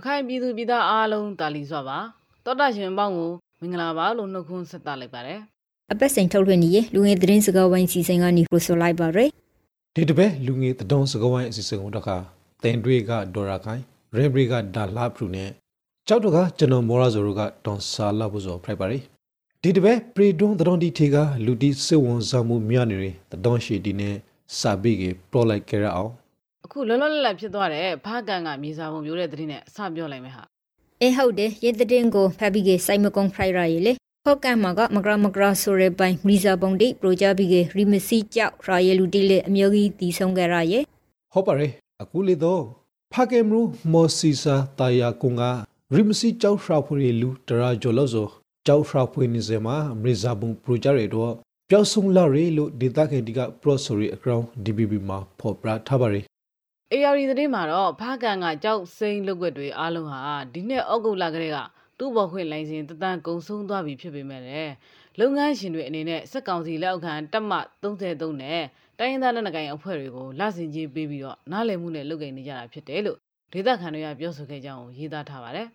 ရခိုင်ပြည်သူပြည်သားအားလုံးတာလီစွာပါတောတာရှင်ပေါင်းကိုမင်္ဂလာပါလို့နှုတ်ခွန်းဆက်သလိုက်ပါတယ်အပတ်စဉ်ထုတ်လွှင့်နေရလူငယ်သတင်းစကားဝိုင်းစီစဉ်ကနေပရိုဆိုလိုက်ပါရယ်ဒီတပတ်လူငယ်တဒုံစကဝိုင်းအစီအစဉ်ကိုတခါတင်တွေကဒေါ်ရာခိုင်ရေဘရီကဒါလာဖရူနဲ့ကြောက်တော့ကကျွန်တော်မော်ရာဇိုရိုကတွန်ဆာလာဖို့ဆိုဖိုက်ပါရီဒီတပတ်ပရီဒွန်တဒုံဒီထေကလူတီစေဝန်ဆောင်မှုမြနေရင်တဒုံရှိတီနဲ့စာပိကေပရိုလိုက်ကြရအောင် အခုလောလောလတ်လတ်ဖြစ်သွားတဲ့ဖားကန်ကမြေစာပုံမျိုးတဲ့သတင်းနဲ့အစပြောလိုက်မယ်ဟာအေးဟုတ်တယ်ရေတဲ့ကိုဖက်ပြီးကစိုက်မကုန်းဖရိုက်ရရလေဖောက်ကန်မှာကမကရမကရဆိုရပိုင်းမီဇာပုံတိပရိုဂျာဘီကရီမစီကြောက်ရာရလူတီလေအမျိုးကြီးတည်ဆုံးကြရရဲ့ဟုတ်ပါရဲ့အခုလေတော့ဖာကေမရူမော်စီစာတာယာကွန်ကရီမစီကြောက်ရှောက်ဖွေလူတရာဂျိုလောဆိုကြောက်ရှောက်ဖွေနေစမှာမရိဇာဘုံပရိုဂျာတွေတော့ပျောက်ဆုံးလာရေလို့ဒေတာခင်ဒီကပရော့ဆိုရီအကောင့် DBB မှာဖော်ပြထားပါရဲ့ AR သတင်းမှာတော့ဖားကန်ကကြောက်စိမ့်လုပ်ွက်တွေအားလုံးဟာဒီနှစ်ဩဂုတ်လကတည်းကတူ့ဘော်ခွင့်လိုင်စင်တသန်းကုံဆုံးသွားပြီဖြစ်ပေမဲ့လည်းလုပ်ငန်းရှင်တွေအနေနဲ့စက်ကောင်စီလက်အောက်ခံတက်မ33နဲ့တိုင်းရင်းသားလက်နက်ကိုင်အဖွဲ့တွေကိုလဆင်ကြီးပေးပြီးတော့နားလည်မှုနဲ့လုပ်ကိုင်နေကြတာဖြစ်တယ်လို့ဒေသခံတွေကပြောဆိုခဲ့ကြအောင်ရေးသားထားပါတယ်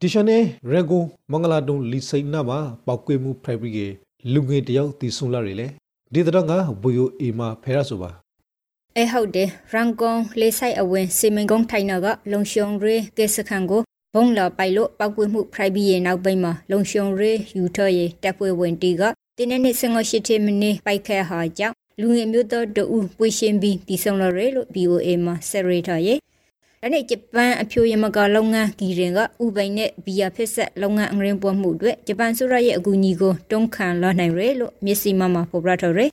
ဒီရှနေရေဂွန်မင်္ဂလာတုံလီစိန်နာမှာပောက်ကွေးမှုဖရိုက်ဘရီကေလူငယ်တယောက်တီဆုံလာရလေဒီတော့ငါဘူယိုအီမာဖဲရဆိုပါ အေးဟုတ်တယ်ရန်ကုန်လေးဆိုင်အဝင်စီမင်ကုန်းထိုင်နာကလုံရှုံရေးကေစခန်ကိုဘုံလာပိုက်လို့ပောက်ကွေးမှုဖရိုက်ပြီးရဲ့နောက်ပိုင်းမှာလုံရှုံရေးယူထော်ရဲ့တပ်ဖွဲ့ဝင်တီကတင်းနဲ့စငေါရှိတဲ့မင်းပိုက်ခဲဟာကြောင့်လူငယ်မျိုးတော်တူပွေရှင်ပြီးတည်ဆုံလာရဲလို့ BOA မှာဆက်ရထားရဲ့အဲ့ဒီဂျပန်အဖြိုရမကလုပ်ငန်းဂီရင်ကဥပိုင်နဲ့ဘီယာဖက်ဆက်လုပ်ငန်းအငရင်းပွားမှုအတွက်ဂျပန်ဆိုရရဲ့အကူအညီကိုတုံးခံလာနိုင်ရဲလို့မျက်စိမှမှာဖော်ပြထားရဲ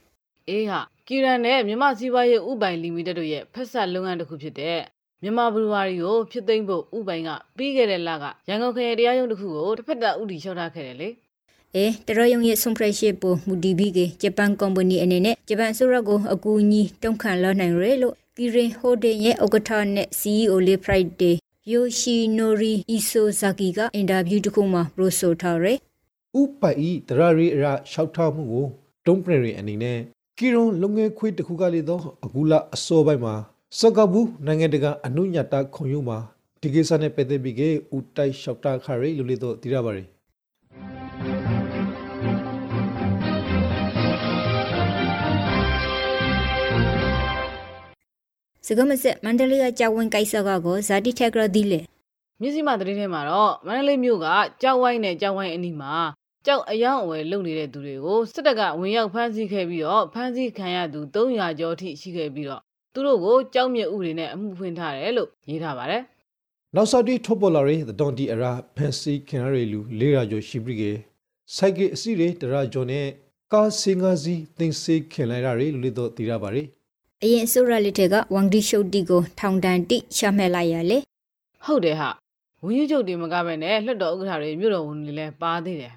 အေးဟာ ကီရန်နဲ့မြန်မာစီးပွားရေးဥပိုင်လီမိတက်တို့ရဲ့ဖက်ဆက်လုပ်ငန်းတစ်ခုဖြစ်တဲ့မြန်မာဘလူဝါရီကိုဖြစ်သိမ်းဖို့ဥပိုင်ကပြီးခဲ့တဲ့လကရန်ကုန်ခရိုင်တရားရုံးတစ်ခုကိုတစ်ဖက်တပ်ဥတီလျှောက်ထားခဲ့တယ်လေအဲတရယုံရဲ့ဆွန်ဖရက်ရှစ်ပိုမူဒီဘီကဂျပန်ကုမ္ပဏီအနေနဲ့ဂျပန်ဆိုရကိုအကူအညီတုံးခံလာနိုင်ရဲလို့ကီရင်ဟိုဒင်ရဲ့ဥက္ကဋ္ဌနဲ့ CEO လေး Friday ယိုရှိနိုရီအီဆိုဇာကီကအင်တာဗျူးတစ်ခုမှာပရိုဆိုထားရဲဥပိုင်ဤတရရီအရာရှောက်ထားမှုကိုတုံးပရရီအနေနဲ့ ကီရွန်လုံငယ်ခွေးတစ်ခုကလေးတော့အခုလအစောပိုင်းမှာစကဘူးနိုင်ငံတကာအနုညတာခုံရုံမှာဒီကိစ္စနဲ့ပတ်သက်ပြီးကဥတိုက်ရှောက်တာခရီလူလေးတော့တည်ရပါရီစကမဆက်မန္တလေးကကြောက်ဝင်ကိုက်ဆကကိုဇာတိထက်ကရဒီလေမြစည်းမသတင်းထဲမှာတော့မန္တလေးမြို့ကကြောက်ဝိုင်းနဲ့ကြောက်ဝိုင်းအနီးမှာ ကြောက်အယောင်အဝယ်လုပ်နေတဲ့သူတွေကိုစစ်တပ်ကဝင်ရောက်ဖမ်းဆီးခဲ့ပြီးတော့ဖမ်းဆီးခံရသူ300ကျော်ထိရှိခဲ့ပြီးတော့သူတို့ကိုကြောက်မြက်ဥတွေနဲ့အမှုဖွင့်ထားတယ်လို့ရေးထားပါတယ်နောက်ဆက်ပြီးထုတ်ပေါ်လာတဲ့ဒွန်တီအရာဖန်စီခင်ရရီလူလေးရာကျော်ရှိပြီးကစိုက်ကအစီတွေတရာကျော်နဲ့ကားစင်ကားစီတင်စေခင်လိုက်ရရီလူလေးတော့တည်ရပါရီအရင်ဆိုရလက်ထက်ကဝန်ဒီရှုတ်တီကိုထောင်တန်တိချမှတ်လိုက်ရလေဟုတ်တယ်ဟာဝင်းကြီးချုပ်တွေမကပဲနဲ့လွှတ်တော်ဥက္ကဋ္ဌတွေမြို့တော်ဝန်တွေလည်းပါသေးတယ်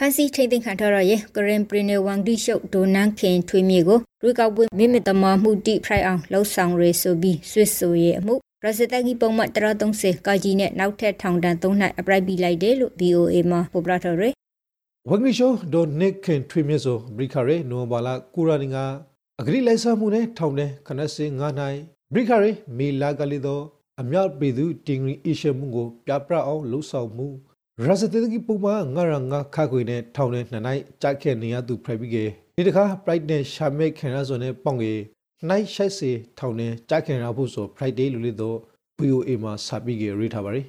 ဖန်စီထိတ်သိမ်းခံထားရရဲ့ကရင်ပရီနေဝန်ဒီရှုတ်ဒိုနန်ခင်ထွေးမြေကိုရွေးကောက်ပွဲမိမတမမှုတိဖရိုက်အောင်လှုပ်ဆောင်ရဲဆိုပြီးဆွစ်ဆိုရဲ့အမှုရစတကီပုံမှန်130ကာကြီးနဲ့နောက်ထပ်ထောင်တန်း3နှစ်အပရိုက်ပြီးလိုက်တယ်လို့ BOA မှာဖော်ပြထားရဲဝဂရီရှိုဒိုနစ်ခင်ထွေမြဆိုဘရိခရဲနိုဘာလာကူရာနီငါအဂရီလိုက်ဆမှုနဲ့ထောင်တဲ့ခနစင်9နိုင်ဘရိခရဲမီလာကလေးတော့အမြောက်ပြည်သူတင်ဂရီအရှမှုကိုပြပြအောင်လှုပ်ဆောင်မှု ရစတေတကီပုံမှာငါရငါခါခွေနဲ့ထောင်တဲ့နှစ်နိုင်ကြိုက်ခဲ့နေရသူဖရိုက်ပြီးကေဒီတခါ pride နဲ့ရှာမဲခင်ရဆိုနဲ့ပေါင်ကေနိုင်ရှိုက်စီထောင်နဲ့ကြိုက်ခင်ရဖို့ဆို friday လူလေးတော့ VOA မှာစာပြီးကေရေးထားပါရီ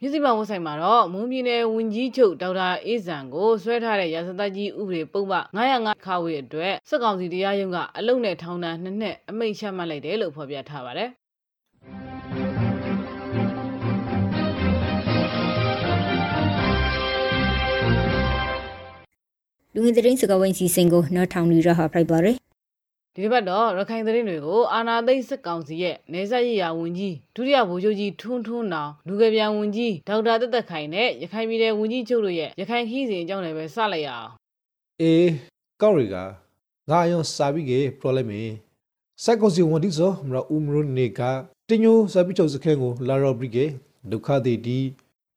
မြစည်းမဝန်ဆိုင်မှာတော့မွန်ပြည်နယ်ဝန်ကြီးချုပ်ဒေါက်တာအေးဇံကိုဆွဲထားတဲ့ရာဇသကြီးဥပဒေပုံမှ905ခါဝေအတွက်စစ်ကောင်စီတရားရုံးကအလုံနဲ့ထောင်ဒဏ်နှစ်နှစ်အမိန့်ချမှတ်လိုက်တယ်လို့ဖော်ပြထားပါတယ် လူငယ်သတင်းစကားဝိုင်းစီစဉ်ကိုနော်ထောင်လူရဟာဖိုက်ပါရယ်ဒီတစ်ပတ်တော့ရခိုင်သတင်းတွေကိုအာနာသိန်းစစ်ကောင်စီရဲ့နေဆက်ရည်ယာဝန်ကြီးဒုတိယဗိုလ်ချုပ်ကြီးထွန်းထွန်းနောင်လူကပြန်ဝန်ကြီးဒေါက်တာတက်တက်ခိုင်နဲ့ရခိုင်ပြည်နယ်ဝန်ကြီးချုပ်တို့ရဲ့ရခိုင်ခီးစဉ်အကြောင်းလည်းပဲစလိုက်ရအောင်အေးကောက်ရီကငါယောစာပြီးကေ problem စက်ကောစီဝန်ဒီဆိုမရဦးမရုနေကတင်ညိုစာပြီးချုပ်စခဲကိုလာရောဘရီကေဒုက္ခတိဒီ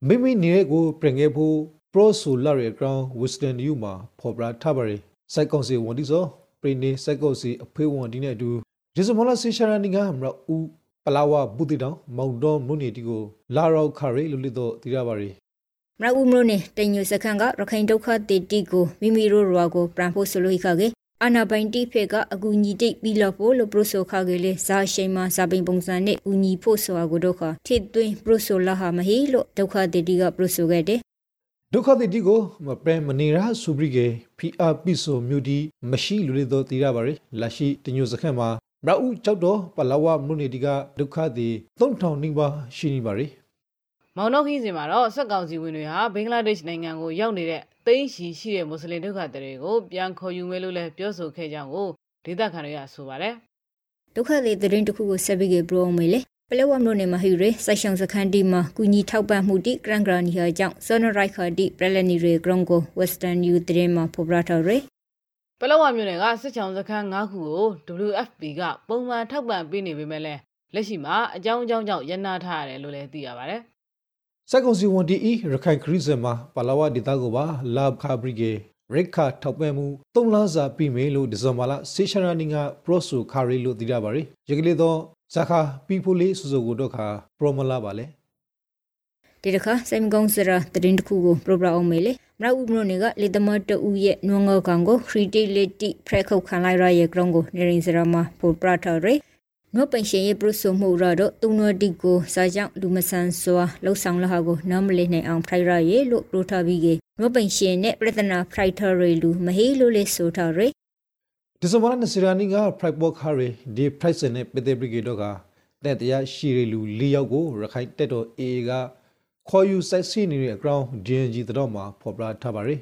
မိမိနေတဲ့ကိုပြင်ခဲ့ဖို့ pro solar ရဲ့ ground wisdom you မှာဖော်ပြထားပါရယ်စက်ကောစီဝန်ဒီဆိုပရိနေစက်ကောစီအဖေးဝန်ဒီနဲ့အတူဒီဇမလာစီရှာရနီကမရဦးပလာဝဘူတီတောင်မောင်တော်မုန်နီတီကိုလာရောက်ခရီလူလီတော့တည်ရပါရီမရဦးမလို့နေတညုစခန်ကရခိုင်ဒုက္ခတေတီကိုမိမိတို့ရွာကိုပရန်ဖို့ဆိုလို့ခါကေအနာပိုင်တိဖေကအကူညီတိတ်ပြီးလို့ဖို့လို့ပရိုဆိုခါကေလေဇာရှိန်မှာဇာပိန်ပုံစံနဲ့ကူညီဖို့ဆိုတာကိုတော့ခထိသွင်းပရိုဆိုလာဟာမဟီလို့ဒုက္ခတေတီကပရိုဆိုခဲ့တယ် ဒုက္ခတိတိကိုမပရမနေရာစုပရိကေဖီအာပီဆိုမြူဒီမရှိလူတွေတော့တည်ရပါရလာရှိတညိုစခန့်မှာမရဦးကြောက်တော့ပလာဝမုန်နေတီကဒုက္ခတိ3000နီးပါးရှိနေပါရမောင်နှောခီးစဉ်မှာတော့စက်ကောင်စီဝင်တွေဟာဘင်္ဂလားဒေ့ရှ်နိုင်ငံကိုရောက်နေတဲ့သိန်းရှိရှိတဲ့မွတ်စလင်ဒုက္ခသည်တွေကိုပြန်ခေါ်ယူမယ်လို့လည်းပြောဆိုခဲ့ကြောင်းကိုဒေသခံတွေကဆိုပါတယ်ဒုက္ခသည်သတင်းတစ်ခုကိုဆက်ပြီးပြောမယ်လေ ပလဲဝမ်နိုနေမဟီရေစိုက်ရှောင်းစခန်းဒီမှာကူညီထောက်ပံ့မှုတိဂရန်ဂရာနီဟာကြောင့်ဆောနရိုက်ခါဒီပရလနီရေဂရုံကိုဝက်စတန်ယူတရင်မှာဖော်ပြထားရယ်ပလဲဝမ်မြို့နယ်ကစစ်ချောင်းစခန်း၅ခုကို WFP ကပုံမှန်ထောက်ပံ့ပေးနေပေမဲ့လည်းလက်ရှိမှာအကြောင်းအကြောင်းကြောင့်ရန်နာထားရတယ်လို့လည်းသိရပါတယ်စက်ကွန်စီဝန်တီအီရခိုင်ခရီးစင်မှာပလာဝဒေတာကိုပါလာခါဘရီဂေရိခါထောက်ပံ့မှု၃လစာပြီးမယ်လို့ဒီဇင်ဘာလဆေရှာရာနီကပရိုဆိုခါရီလို့သိရပါတယ်။ရကလေးတော့ ဇာခာပီဖိုလေးဆူဆူကိုတော့ခါပရိုမလာပါလေ။ဒီတခါစမ်ဂုံစရာတရင်တခုကိုပရိုပရာအောင်မေလေမရဦးမလို့နေကလေသမတ်တူရဲ့နွငောကောင်ကိုခရီတီလက်တီဖရက်ခုတ်ခံလိုက်ရရဲ့ကရုံကိုနေရင်စရာမှာပိုပရာထော်ရေနောပင်ရှင်ရဲ့ပရုဆိုမှုရတော့တုံနတိကိုစာကြောင့်လူမဆန်စွာလှုပ်ဆောင်လာဟာကိုနားမလည်နိုင်အောင်ဖရိုက်ရရဲ့လို့ပရိုထားပြီးကေနောပင်ရှင်နဲ့ပြဿနာဖရိုက်ထာရီလူမဟေးလို့လေဆိုထားရ ဒီဇင်ဘာလ20ရက်နေ့က Pride Walk ဟာရီဒီ Price နဲ့ Pete Brigade တို့ကတဲ့တရားရှိရလူ၄ယောက်ကိုရခိုင်တက်တော် AA ကခေါ်ယူစိုက်စီနေတဲ့အကြောင်း DNG တော့မှာဖော်ပြထားပါရယ်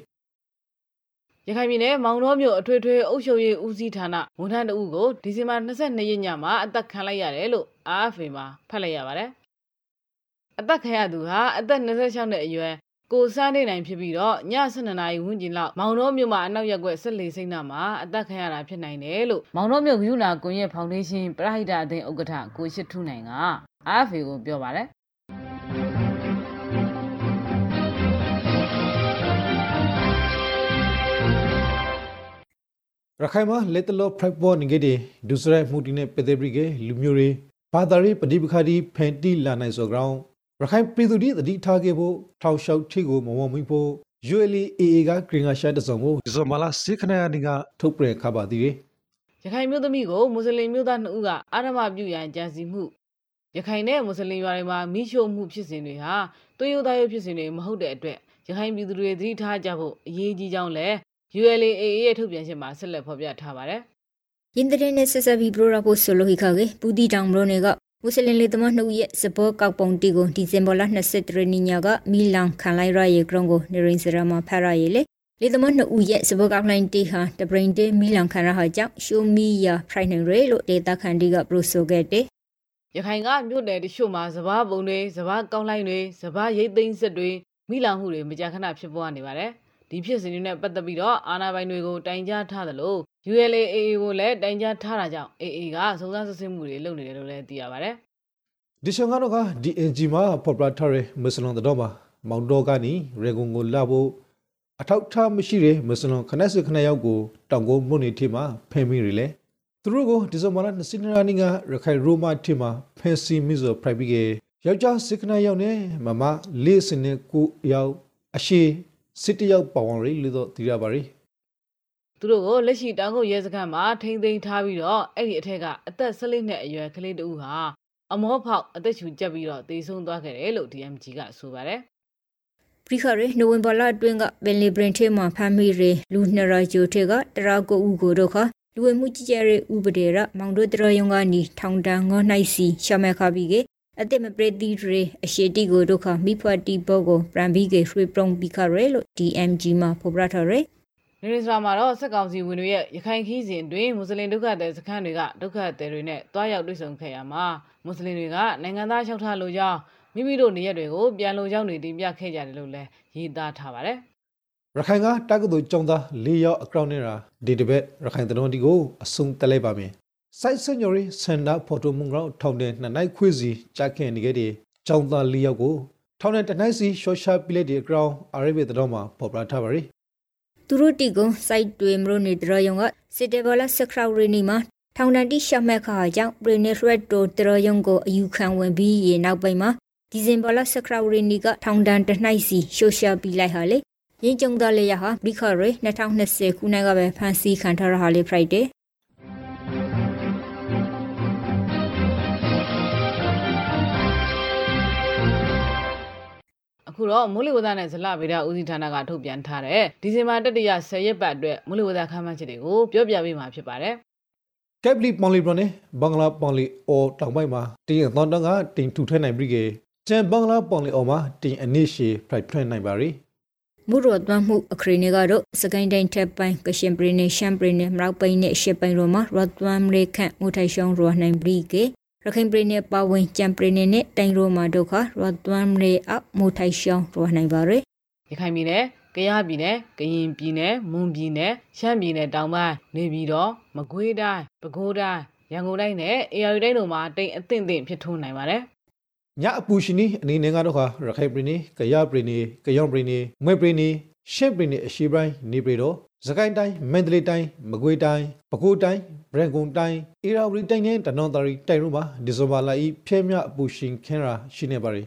ရခိုင်ပြည်နယ်မောင်နှောမြို့အထွေထွေအုပ်ချုပ်ရေးဦးစီးဌာနဝန်ထမ်းတဦးကိုဒီဇင်ဘာ22ရက်ညမှာအသက်ခံလိုက်ရတယ်လို့ AFA မှာဖတ်လိုက်ရပါတယ်။အသက်ခံရသူဟာအသက်26နှစ်အရွယ် ကိုစားနေနိုင်ဖြစ်ပြီးတော့ည7နာရီဝန်းကျင်လောက်မောင်နှောမြို့မှာအနောက်ရက်ကွက်ဆက်လေစိမ့်နာမှာအသက်ခံရတာဖြစ်နိုင်တယ်လို့မောင်နှောမြို့ဂရုဏာကွန်ရက်ဖောင်ဒေးရှင်းပရဟိတအသင်းဥက္ကဋ္ဌကိုရှိထုနိုင်က AFA ကိုပြောပါတယ်ရခိုင်မှာလက်တလောဖရက်ဘော့နေကြတဲ့ဒုစရိုက်မှုတီနဲ့ပဒေပရိကေလူမျိုးတွေဘာသာရေးပဋိပက္ခဒီဖန်တီလာနိုင်စောကြောင်း ရခိုင်ပြည်သူတွေတတိထားခဲ့ဖို့ထောက်လျှောက်ထိကိုမဝမွိဖို့ ULAA ကဂရင်ဂါရှာတစုံကိုဒီဇင်ဘာလ6ခရက်နေ့ကထုတ်ပြန်ခပါသေးတယ်ရခိုင်မျိုးသမီးကိုမွတ်စလင်မျိုးသား2ဦးကအာရမပြုရန်ကြံစီမှုရခိုင်နဲ့မွတ်စလင်ရွာတွေမှာမိရှို့မှုဖြစ်စဉ်တွေဟာသွေးရိုးသားရိုးဖြစ်စဉ်တွေမဟုတ်တဲ့အတွက်ရခိုင်ပြည်သူတွေသတိထားကြဖို့အရေးကြီးကြောင်းလည်း ULAA ရဲ့ထုတ်ပြန်ချက်မှာဆက်လက်ဖော်ပြထားပါတယ်။ယင်းတဲ့နဲ့ဆက်ဆက်ပြီးပရိုရာပိုဆိုလိုဟိခါကေပူတီတောင်မလို့နေက မွ슬င်လေသမနှုတ်ရဲ့စဘောကောက်ပုံတီကိုဒီဇင်ဘာလ23ရက်နေ့ညကမီလန်ခံလိုက်ရရဲ့ကရုံကိုနေရင်စရမဖရရဲ့လေလေသမနှုတ်ရဲ့စဘောကောက်လိုင်းတီဟာတဘရင်တေမီလန်ခံရဟာကြောင့်ရှိုမီယာဖရိုင်နရဲလို့ဒေတာခန်တီကပရိုဆိုခဲ့တဲ့ရခိုင်ကမြို့နယ်တချို့မှာစဘာပုံတွေစဘာကောင်းလိုက်တွေစဘာရိတ်သိမ်းစစ်တွေမိလောင်မှုတွေမကြာခဏဖြစ်ပေါ်နေပါတယ်။ဒီဖြစ်စဉ်တွေနဲ့ပတ်သက်ပြီးတော့အာဏာပိုင်တွေကိုတိုင်ကြားထားသလို ULAA ကိုလည်းတိုင်ကြားထားတာကြောင့် AA ကစုံစမ်းစစ်ဆေးမှုတွေလုပ်နေတယ်လို့လည်းသိရပါတယ်။ဒီရှင်ကတော့က DNG မှာ proprietary မွ슬င်တော်မှာမောင်တော်ကနေရေဂုံကိုလာဖို့အထောက်ထားမရှိတဲ့မွ슬င်ခနက်စခနက်ရောက်ကိုတောင်ကုန်းမြို့နေထိမှာဖမ်းမိရလေ။သူတို့ကိုဒီဇင်ဘာလ20ရက်နေ့ကရခိုင်ရိုမာထိမှာဖမ်းဆီးမိဆို private ယောက်ျားစခနက်ရောက်နေမမလေးစနေကိုရောက်အရှိစစ်တယောက်ပါဝင်ရလို့တော့သိရပါရီ သူတို့ကိုလက်ရှိတောင်ကုတ်ရဲစခန်းမှာထိန်းသိမ်းထားပြီးတော့အဲ့ဒီအထက်ကအသက်14နှစ်အရွယ်ကလေးတဦးဟာအမောဖောက်အသက်ရှူကျက်ပြီးတော့တေဆုံးသွားခဲ့တယ်လို့ DMG ကဆိုပါတယ်ပရိခရဲနိုဝင်ဘာလအတွင်းကဘယ်လီဘရင်ထေမှာဖမ်းမိရလူနှစ်ရာဂျိုထေကတရာကိုဦးကိုတို့ခလူဝမှုကြီးကျယ်ရဲ့ဥပဒေရမောင်တို့တရယုံကနီထောင်တန်းငေါနိုင်စီရှမခါပြီးကအတိမပရတိရေအရှိတိကိုဒုက္ခမိဖွာတိဘောကိုပရန်ဘီကေရွှေပရုံဘီခရဲလို့ DMG မှာဖော်ပြထားရဲ နေရစရာမှာတော့စက်ကောင်စီဝင်တွေရဲ့ရခိုင်ခီးစဉ်တွင်မွတ်စလင်ဒုက္ခသည်စခန်းတွေကဒုက္ခသည်တွေနဲ့တွားရောက်တွေ့ဆုံခဲ့ရမှာမွတ်စလင်တွေကနိုင်ငံသားလျှောက်ထားလိုကြောင်းမိမိတို့နေရက်တွေကိုပြန်လိုကြောင်းတွေတင်ပြခဲ့ကြတယ်လို့လည်းရေးသားထားပါတယ်ရခိုင်ကတက္ကသိုလ်ကျောင်းသား၄ယောက်အကောင့်နဲ့ရာဒီတပတ်ရခိုင်တနွန်ဒီကိုအဆုံးတက်လိုက်ပါမယ်စိုက်စညိုရီစန်ဒါဖော်တိုမုံကောင်ထောင်တဲ့နှစ်နိုင်ခွေးစီကြခင်နေခဲ့တဲ့ကျောင်းသား၄ယောက်ကိုထောင်တဲ့တနိုင်စီရှော့ရှာပီလက်ဒီအကောင်အာရေဘီတော်မှာပေါ်ပလာထားပါရီ သူတို့တီကိုစိုက်တွေမလို့နေတရယုံကစစ်တေဘလာစခရာရီနီမှာထောင်ဒဏ်တိရှမဲ့ခါကြောင့်ပရီနေရက်တိုတရယုံကိုအယူခံဝင်ပြီးရေနောက်ပိုင်းမှာဒီဇင်ဘာလစကရဝရီနီကထောင်ဒဏ်တနှိုက်စီဆိုရှယ်ပီလိုက်ဟာလေရင်ကျုံသားလေးရဟာဘီခရဲ2020ခုနှစ်ကပဲဖန်စီခံထားရဟာလေဖရိုက်ဒေ အခုတော့မိုးလေဝသနဲ့ဇလဗေဒဦးစီးဌာနကထုတ်ပြန်ထားတဲ့ဒီဇင်ဘာတတိယ10ရက်ပတ်အတွက်မိုးလေဝသခန့်မှန်းချက်တွေကိုပြောပြပေးမှာဖြစ်ပါတယ်ကက်ပလီပွန်လီဘရနဲ့ဘင်္ဂလားပွန်လီအော်တောင်ပိုင်းမှာတင်းအသွန်တန်းကတင်းထူထွဲနိုင်ပြီကေကျန်ဘင်္ဂလားပွန်လီအော်မှာတင်းအနစ်ရှေဖရိုက်ထွဲနိုင်ပါရီမူရတ်မမှုအခရီနေကတော့စကိုင်းတိုင်းထက်ပိုင်းကရှင်ပရီနေရှမ်ပရီနေမရောက်ပိုင်းနဲ့ရှစ်ပိုင်းရောမှာရတ်ဝမ်ရေခန့်ငိုထိုင်ရှောင်းရောနိုင်ပြီကေ ရခိုင်ပရိနေပဝင်ကြံပရိနေနဲ့တိုင်ရိုမာဒုခရတ်ဝမ်ရေအမိုထိုင်ရှောင်းရောနိုင်ပါရယ်ရခိုင်ပြည်နယ်ကယားပြည်နယ်ကရင်ပြည်နယ်မွန်ပြည်နယ်ရှမ်းပြည်နယ်တောင်ပိုင်းနေပြည်တော်မကွေးတိုင်းပဲခူးတိုင်းရန်ကုန်တိုင်းနဲ့အေရရီတိုင်းတို့မှာတိမ်အသင့်သင့်ဖြစ်ထွန်းနိုင်ပါတယ်ညအပူရှင်နီအနေနဲ့ကတော့ခရခိုင်ပြည်နယ်ကယားပြည်နယ်ကယောင်ပြည်နယ်မွေပြည်နယ်ရှမ်းပြည်နယ်အရှေ့ပိုင်းနေပြည်တော် စကိုင်းတိုင်းမန္တလေးတိုင်းမကွေးတိုင်းပဲခူးတိုင်းဗရန်ကုန်တိုင်းအေရာဝတီတိုင်းနဲ့တနင်္သာရီတိုင်းတို့မှာဒီဇင်ဘာလဤဖျဲမြအပူရှင်ခင်းရာရှိနေပါရီ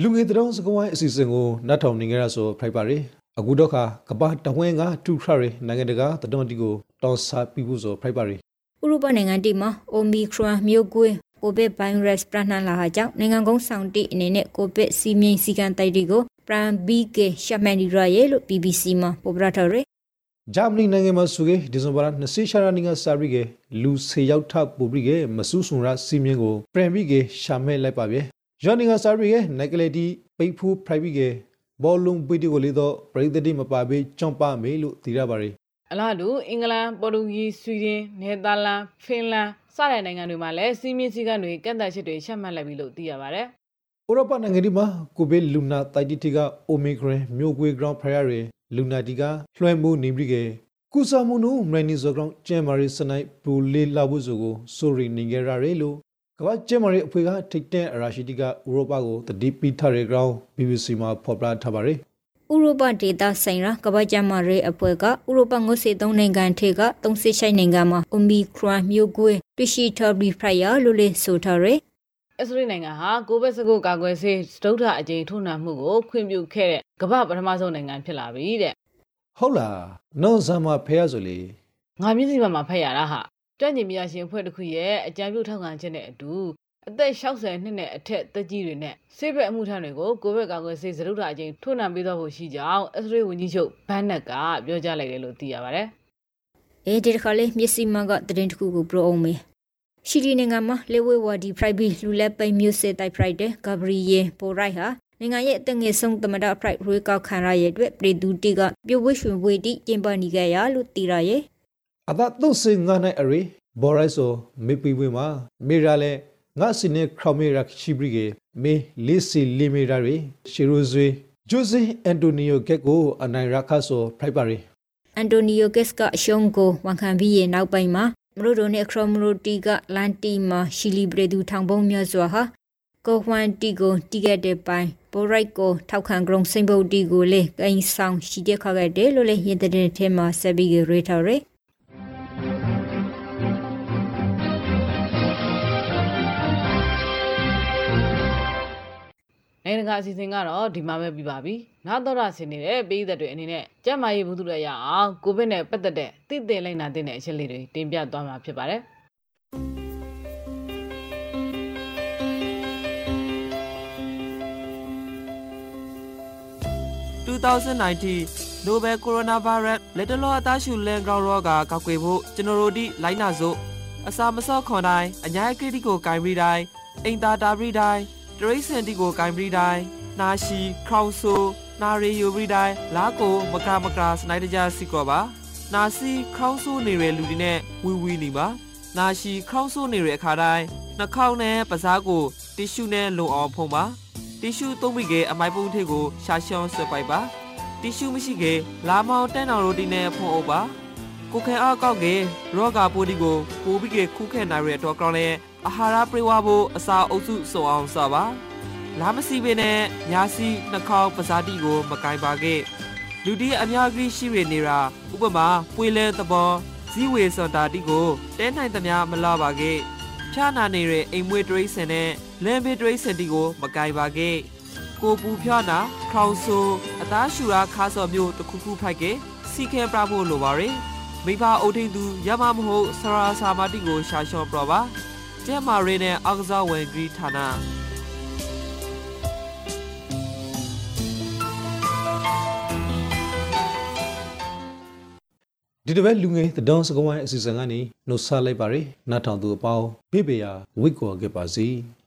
လူငယ်တုံးစကဝိုင်းအစီအစဉ်ကိုနတ်ထောင်နေကြရဆိုဖိုက်ပါရီအခုတော့ခါကပတဝင်းကထူထရနိုင်ငံတကာတတော်တီကိုတောင်းစားပြီးဖို့ဆိုဖိုက်ပါရီဥရောပနိုင်ငံတီမှာအိုမီခရွန်မျိုးကွေး ကိုဗစ်ဗိုင်းရပ်စ်ပြန့်နှံ့လာတာကြောင့်နိုင်ငံကုန်းဆောင်တိအနေနဲ့ကိုဗစ်စီမင်းစီကံတိုက်တွေကိုပရန်ဘီကေရှမန်ဒီရရဲ့လို့ BBC မှာပေါ်ပြထားတယ်ဂျာမနီနိုင်ငံမှာဆိုကေဒီဇင်ဘာလ20ရှာရာနီကစာရီကေလူဆေရောက်ထပူပြီးကေမဆူးဆွန်ရစီမင်းကိုပရန်ဘီကေရှာမဲလိုက်ပါဗျ။ယောနီကစာရီကေနိုက်ကလေတီပိတ်ဖူးပရိုက်ဘီကေဘောလုံးပီတီကိုလေတော့ပရိသတ်တိမပါဘေးကြွန့်ပါမေလို့သိရပါရီအလားတူအင်္ဂလန်ပေါ်တူဂီဆွီဒင်နယ်သာလန်ဖင်လန် စတဲ့နိုင်ငံတွေမှာလည်းစီးမင်းစည်းကမ်းတွေကန့်သတ်ချက်တွေရှက်မှတ်လိုက်ပြီလို့သိရပါတယ်။ဥရောပနိုင်ငံတွေမှာကိုဗစ်လူနာတိုက်တီကအိုမီခရင်မျိုးကွေးဂရောင်းဖရာရီလူနာတီကလွှဲမှုနေပြီကေကုဆာမူနူမရနီဇောဂရောင်းကျဲမာရီစနိုက်ဘူလေးလာဖို့ဆိုကိုဆိုရီနေကြရရဲလို့ကမ္ဘာကျဲမာရီအဖွဲ့ကထိတ်တဲ့အရာရှိတီကဥရောပကိုတတိပိထရဲဂရောင်း BBC မှာဖော်ပြထားပါတယ်။ ဥရောပဒေသဆိုင်ရာကမ္ဘာ့ကျန်းမာရေးအဖွဲ့ကဥရောပငုတ်စေသုံးနိုင်ငံထေက36နိုင်ငံမှာ Omicron မျိုးကွေးတွေ့ရှိထားပြီးဖရလို့လေဆိုထားရယ်အစ္စရေးနိုင်ငံဟာကိုဗစ်19ကာကွယ်ဆေးစတုထအကြိမ်ထိုးနှံမှုကိုခွင့်ပြုခဲ့တဲ့ကမ္ဘာပထမဆုံးနိုင်ငံဖြစ်လာပြီတဲ့ဟုတ်လားနော်ဇာမဖဲရဆိုလေငါမျက်စိမှာဖက်ရတာဟာကြွန့်ကျင်မြရှင်အဖွဲ့တစ်ခုရဲ့အကြံပြုထောက်ခံချက်နဲ့အတူ အသက်60နှစ်နဲ့အထက်သက်ကြီးတွေနဲ့ဆေးဘက်အမှုထမ်းတွေကိုကိုဗစ်ကာကွယ်ဆေးစရုပ်ထာအချင်းထိုးနှံပေးသွားဖို့ရှိကြောင်းအစ္စရေးဝန်ကြီးချုပ်ဘန်နက်ကပြောကြားလိုက်တယ်လို့သိရပါတယ်။အဲဒီတစ်ခါလေးမျက်စိမှကတရင်တစ်ခုကိုပြောအောင်မေး။ရှိရီနိုင်ငံမှာလေဝဲဝါဒီဖရိုက်ဘီလူလက်ပိန်မျိုးစေတိုက်ဖရိုက်တဲ့ဂါဘရီယေပိုရိုက်ဟာနိုင်ငံရဲ့အသက်ငယ်ဆုံးသမ္မတဖရိုက်ရွေးကောက်ခံရရဲ့အတွက်ပြည်သူတီကပြိုဝှရွှင်ဝေတီကျင်းပနေကြရလို့သိရရဲ့အသက်35နှစ်အရေဘော်ရိုက်ဆိုမေပီဝေမှာမေရာလဲ ငါစနေခရမေရာရှိဘရီကေမေလီစီလီမီရာရီရှီရိုဇွေဂျိုဇေအန်တိုနီယိုကက်ကိုအနိုင်ရခါဆိုဖရိုက်ပါရီအန်တိုနီယိုကက်စ်ကအရှုံးကိုဝန်ခံပြီးရဲ့နောက်ပိုင်းမှာမရိုဒိုနဲ့ခရမရိုတီကလန်တီမှာရှီလီဘရေဒူထောင်ပုံမြတ်စွာဟာကိုဟွမ်တီကိုတီကက်တဲ့ပိုင်းပိုရိုက်ကိုထောက်ခံကြုံစိန်ပုတ်တီကိုလေကိန်းဆောင်ရှိတဲ့ခါခဲ့တယ်လို့လေရင်တဲ့ထဲမှာဆက်ပြီးရေထော်ရယ် တကာအစီအစဉ်ကတော့ဒီမှာပဲပြီးပါပြီ။နောက်တော့ဆင်နေတဲ့ပြည်သက်တွေအနေနဲ့ကျန်းမာရေးဘူးသူတွေရအောင်ကိုဗစ်နဲ့ပတ်သက်တဲ့သိသိလိုက်နာတဲ့အချက်လေးတွေတင်ပြသွားမှာဖြစ်ပါတယ်2019 Nobel Coronavirus လက်တလောအသားရှူလန်ဂရောင်းရောဂါကောက်ွယ်ဖို့ကျွန်တော်တို့ဒီလိုင်းနာစို့အစာမစော့ခွန်တိုင်းအညာကတိကိုဂိုင်းပြီးတိုင်းအိမ်သာတာပြီးတိုင်း တရိစန်တီကိုဂိုင်းပြီးတိုင်းနာရှိခေါင်ဆူနာရီယိုပြီးတိုင်းလာကိုမကမကစနိုက်တကြစီကောပါနာစီခေါင်းဆူနေရလူတွေနဲ့ဝီဝီနေပါနာရှိခေါင်းဆူနေရအခါတိုင်းနှာခေါင်းနဲ့ပစားကိုတီရှူနဲ့လုံအောင်ဖုံးပါတီရှူသုံးပြီးကအမိုက်ပုံးထည့်ကိုရှာရှောင်းဆွဲပိုက်ပါတီရှူမရှိကလာမောင်တန်းတော်ရိုတီနဲ့ဖုံးအုပ်ပါကိုခဲအားကောက်ကရောဂါပိုးဒီကိုပိုးပြီးကခုခဲနိုင်ရတဲ့တော့ကောင်းလဲ အာဟာရပြေဝဖို့အစာအုပ်စုစုံအောင်စပါလာမစီပင်နဲ့ညာစီနှာခေါင်းပဇာတိကို မကင်ပါခဲ့လူတီအများကြီးရှိရနေတာဥပမာပွေလဲသဘောဇီဝေစွန်တာတိကိုတဲနိုင်သမျှမလာပါခဲ့ဖြာနာနေတဲ့အိမ်မွေးတရိစင်နဲ့လမ်းဘေးတရိစင်တီကို မကင်ပါခဲ့ကိုပူဖြာနာခေါင်ဆူအသားရှူရာခါစော်မျိုးတစ်ခုခုဖိုက်ကစီခဲပြဖို့လိုပါရယ်မိဘအုပ်ထိန်သူရမမဟုတ်ဆရာစာမတိကိုရှာလျှော့ပြပါ ကျဲမာရီနဲ့အောက်ကစားဝင်ဂရီဌာနဒီတစ်ပတ်လူငယ်သတောင်းစကဝိုင်းအစီအစဉ်ကနေနှုတ်ဆက်လိုက်ပါရယ်နားထောင်သူအပေါင်းဘေးပေယာဝိတ်ကော်ခဲ့ပါစီ။